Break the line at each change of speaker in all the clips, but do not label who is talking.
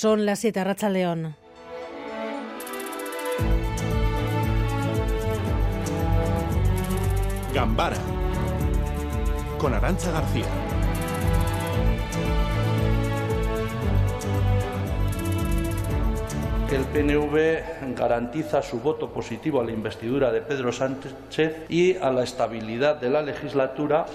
Son las 7, Racha León.
Gambara con Arancha García.
el PNV garantiza su voto positivo a la investidura de Pedro Sánchez y a la estabilidad de la legislatura,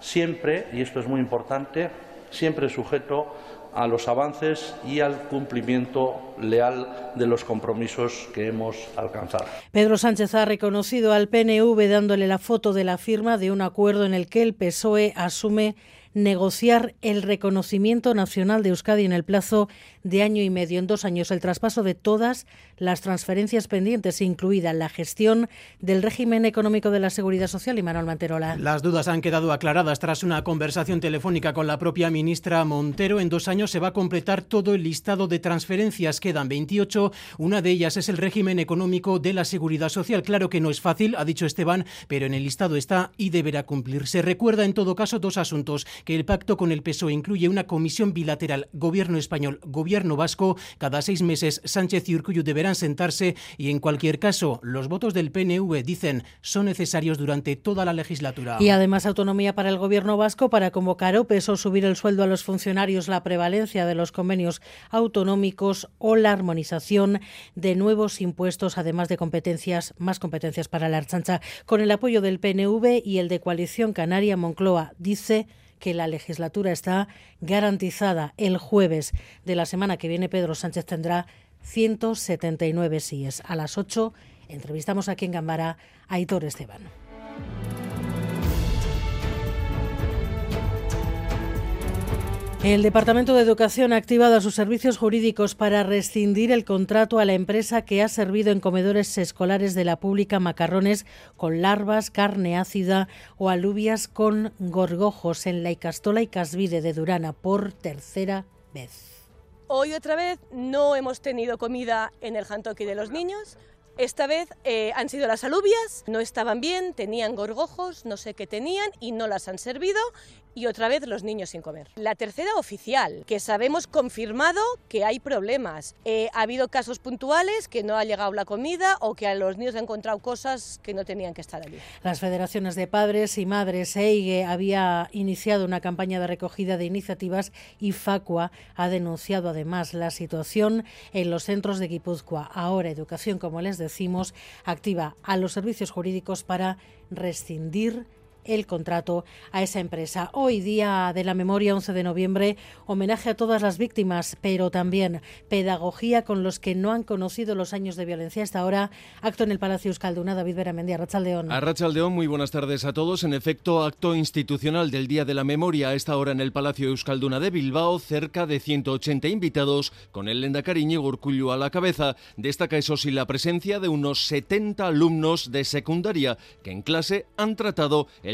siempre, y esto es muy importante, siempre sujeto a los avances y al cumplimiento leal de los compromisos que hemos alcanzado.
Pedro Sánchez ha reconocido al PNV dándole la foto de la firma de un acuerdo en el que el PSOE asume negociar el reconocimiento nacional de Euskadi en el plazo de año y medio, en dos años, el traspaso de todas las transferencias pendientes, incluida la gestión del régimen económico de la Seguridad Social y Manuel Manterola.
Las dudas han quedado aclaradas tras una conversación telefónica con la propia ministra Montero. En dos años se va a completar todo el listado de transferencias. Quedan 28. Una de ellas es el régimen económico de la Seguridad Social. Claro que no es fácil, ha dicho Esteban, pero en el listado está y deberá cumplirse. Recuerda en todo caso dos asuntos que el pacto con el PSOE incluye una comisión bilateral Gobierno español, Gobierno vasco. Cada seis meses Sánchez y Urcullu deberán sentarse y en cualquier caso los votos del PNV dicen son necesarios durante toda la legislatura.
Y además autonomía para el Gobierno vasco para convocar OPEs o subir el sueldo a los funcionarios, la prevalencia de los convenios autonómicos o la armonización de nuevos impuestos, además de competencias, más competencias para la Archancha, con el apoyo del PNV y el de Coalición Canaria Moncloa. Dice que la legislatura está garantizada. El jueves de la semana que viene Pedro Sánchez tendrá 179 síes. A las 8 entrevistamos aquí en Gambara a Aitor Esteban. El Departamento de Educación ha activado a sus servicios jurídicos para rescindir el contrato a la empresa que ha servido en comedores escolares de la pública macarrones con larvas, carne ácida o alubias con gorgojos en la Icastola y Casvide de Durana por tercera vez.
Hoy otra vez no hemos tenido comida en el jantoki de los niños. Esta vez eh, han sido las alubias, no estaban bien, tenían gorgojos, no sé qué tenían y no las han servido y otra vez los niños sin comer. La tercera oficial, que sabemos confirmado que hay problemas. Eh, ha habido casos puntuales que no ha llegado la comida o que a los niños han encontrado cosas que no tenían que estar allí.
Las federaciones de padres y madres EIGE había iniciado una campaña de recogida de iniciativas y Facua ha denunciado además la situación en los centros de Guipúzcoa. Ahora Educación, como les decimos, activa a los servicios jurídicos para rescindir el contrato a esa empresa. Hoy, día de la memoria, 11 de noviembre, homenaje a todas las víctimas, pero también pedagogía con los que no han conocido los años de violencia. Hasta ahora, acto en el Palacio Euskalduna. David Beramendi, Arrachaldeón.
Arrachaldeón, muy buenas tardes a todos. En efecto, acto institucional del Día de la Memoria a esta hora en el Palacio Euskalduna de Bilbao, cerca de 180 invitados, con el Lendakari Urcullu a la cabeza. Destaca eso sí la presencia de unos 70 alumnos de secundaria que en clase han tratado el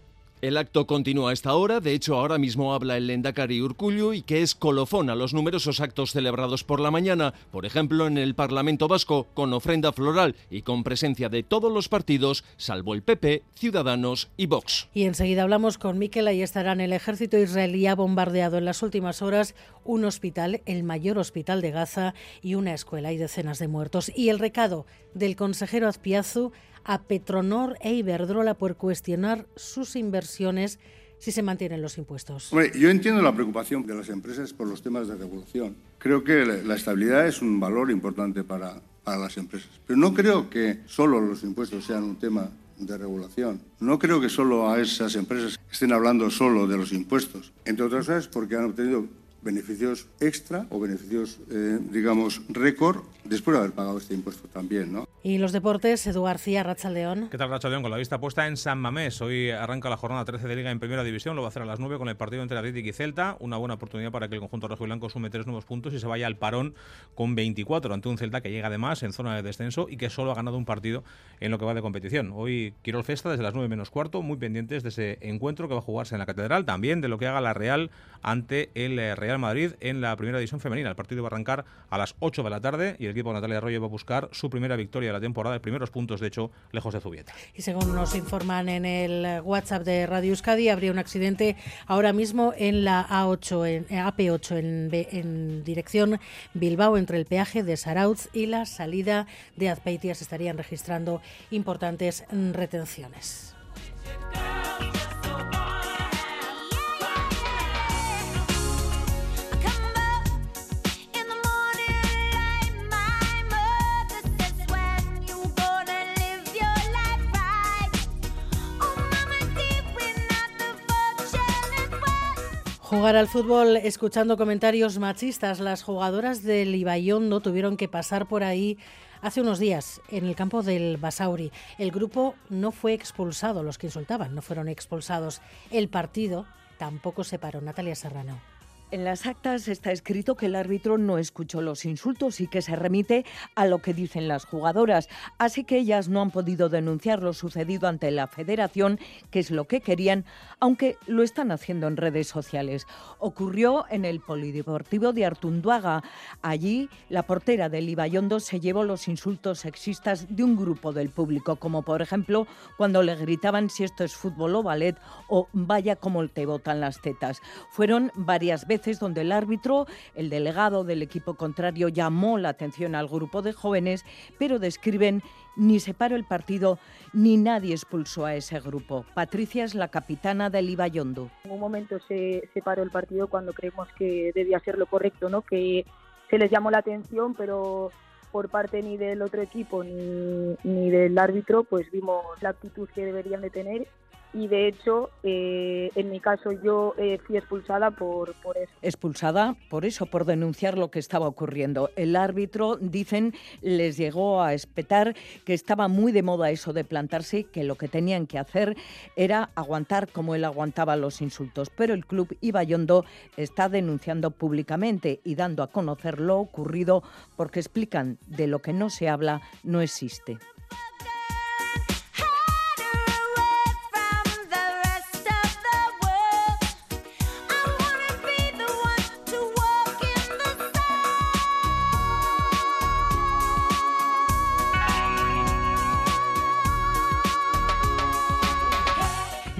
El acto continúa a esta hora, de hecho ahora mismo habla el Lendakari Urcullu y que es colofón a los numerosos actos celebrados por la mañana, por ejemplo en el Parlamento Vasco, con ofrenda floral y con presencia de todos los partidos, salvo el PP, Ciudadanos y Vox.
Y enseguida hablamos con Miquel, ahí estarán el ejército israelí ha bombardeado en las últimas horas un hospital, el mayor hospital de Gaza y una escuela y decenas de muertos. Y el recado del consejero Azpiazu a Petronor e Iberdrola por cuestionar sus inversiones si se mantienen los impuestos.
yo entiendo la preocupación de las empresas por los temas de regulación. Creo que la estabilidad es un valor importante para, para las empresas. Pero no creo que solo los impuestos sean un tema de regulación. No creo que solo a esas empresas estén hablando solo de los impuestos. Entre otras cosas porque han obtenido beneficios extra o beneficios, eh, digamos, récord después de haber pagado este impuesto también, ¿no?
Y los deportes, Edu García, Racha León.
¿Qué tal, Racha León? Con la vista puesta en San Mamés. Hoy arranca la jornada 13 de Liga en Primera División. Lo va a hacer a las 9 con el partido entre Atlético y Celta. Una buena oportunidad para que el conjunto rojo y blanco sume tres nuevos puntos y se vaya al parón con 24 ante un Celta que llega además en zona de descenso y que solo ha ganado un partido en lo que va de competición. Hoy Quirol Festa desde las 9 menos cuarto, muy pendientes de ese encuentro que va a jugarse en la Catedral. También de lo que haga la Real ante el eh, Real Madrid en la Primera División Femenina. El partido va a arrancar a las 8 de la tarde y el equipo de Natalia Arroyo va a buscar su primera victoria de la temporada, el primeros puntos, de hecho, lejos de Zubieta.
Y según nos informan en el WhatsApp de Radio Euskadi, habría un accidente ahora mismo en la A8, en eh, AP8, en, dirección Bilbao, entre el peaje de Sarauz y la salida de Azpeitia. Se estarían registrando importantes retenciones. Jugar al fútbol escuchando comentarios machistas. Las jugadoras del Ibayondo tuvieron que pasar por ahí hace unos días en el campo del Basauri. El grupo no fue expulsado, los que insultaban no fueron expulsados. El partido tampoco se paró. Natalia Serrano.
En las actas está escrito que el árbitro no escuchó los insultos y que se remite a lo que dicen las jugadoras, así que ellas no han podido denunciar lo sucedido ante la federación, que es lo que querían, aunque lo están haciendo en redes sociales. Ocurrió en el Polideportivo de Artunduaga. Allí, la portera del Ibayondo se llevó los insultos sexistas de un grupo del público, como por ejemplo cuando le gritaban si esto es fútbol o ballet o vaya como te botan las tetas. Fueron varias veces donde el árbitro, el delegado del equipo contrario, llamó la atención al grupo de jóvenes, pero describen ni se paró el partido ni nadie expulsó a ese grupo. Patricia es la capitana del Ibayondo.
En un momento se, se paró el partido cuando creemos que debía ser lo correcto, ¿no? que se les llamó la atención, pero por parte ni del otro equipo ni, ni del árbitro, pues vimos la actitud que deberían de tener y de hecho, eh, en mi caso, yo eh, fui expulsada por, por eso.
Expulsada por eso, por denunciar lo que estaba ocurriendo. El árbitro, dicen, les llegó a espetar que estaba muy de moda eso de plantarse, que lo que tenían que hacer era aguantar como él aguantaba los insultos. Pero el club Ibayondo está denunciando públicamente y dando a conocer lo ocurrido porque explican de lo que no se habla no existe.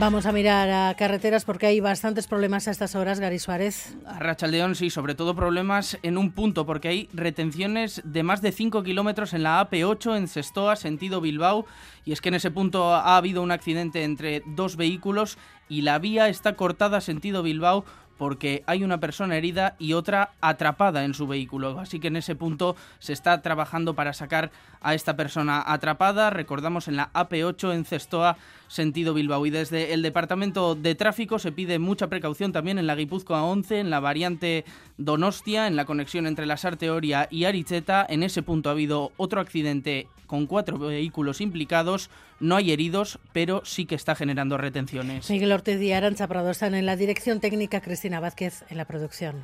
Vamos a mirar a carreteras porque hay bastantes problemas a estas horas, Gary Suárez.
A Rachaldeón sí, sobre todo problemas en un punto, porque hay retenciones de más de 5 kilómetros en la AP8 en Cestoa, sentido Bilbao, y es que en ese punto ha habido un accidente entre dos vehículos y la vía está cortada sentido Bilbao porque hay una persona herida y otra atrapada en su vehículo. Así que en ese punto se está trabajando para sacar a esta persona atrapada. Recordamos en la AP8 en Cestoa, sentido Bilbao. Y desde el Departamento de Tráfico se pide mucha precaución también en la Guipúzcoa 11, en la variante Donostia, en la conexión entre la Sarteoria y Aricheta. En ese punto ha habido otro accidente con cuatro vehículos implicados. No hay heridos, pero sí que está generando retenciones.
Miguel Ortiz y Arancha están en la dirección técnica, Cristina Vázquez en la producción.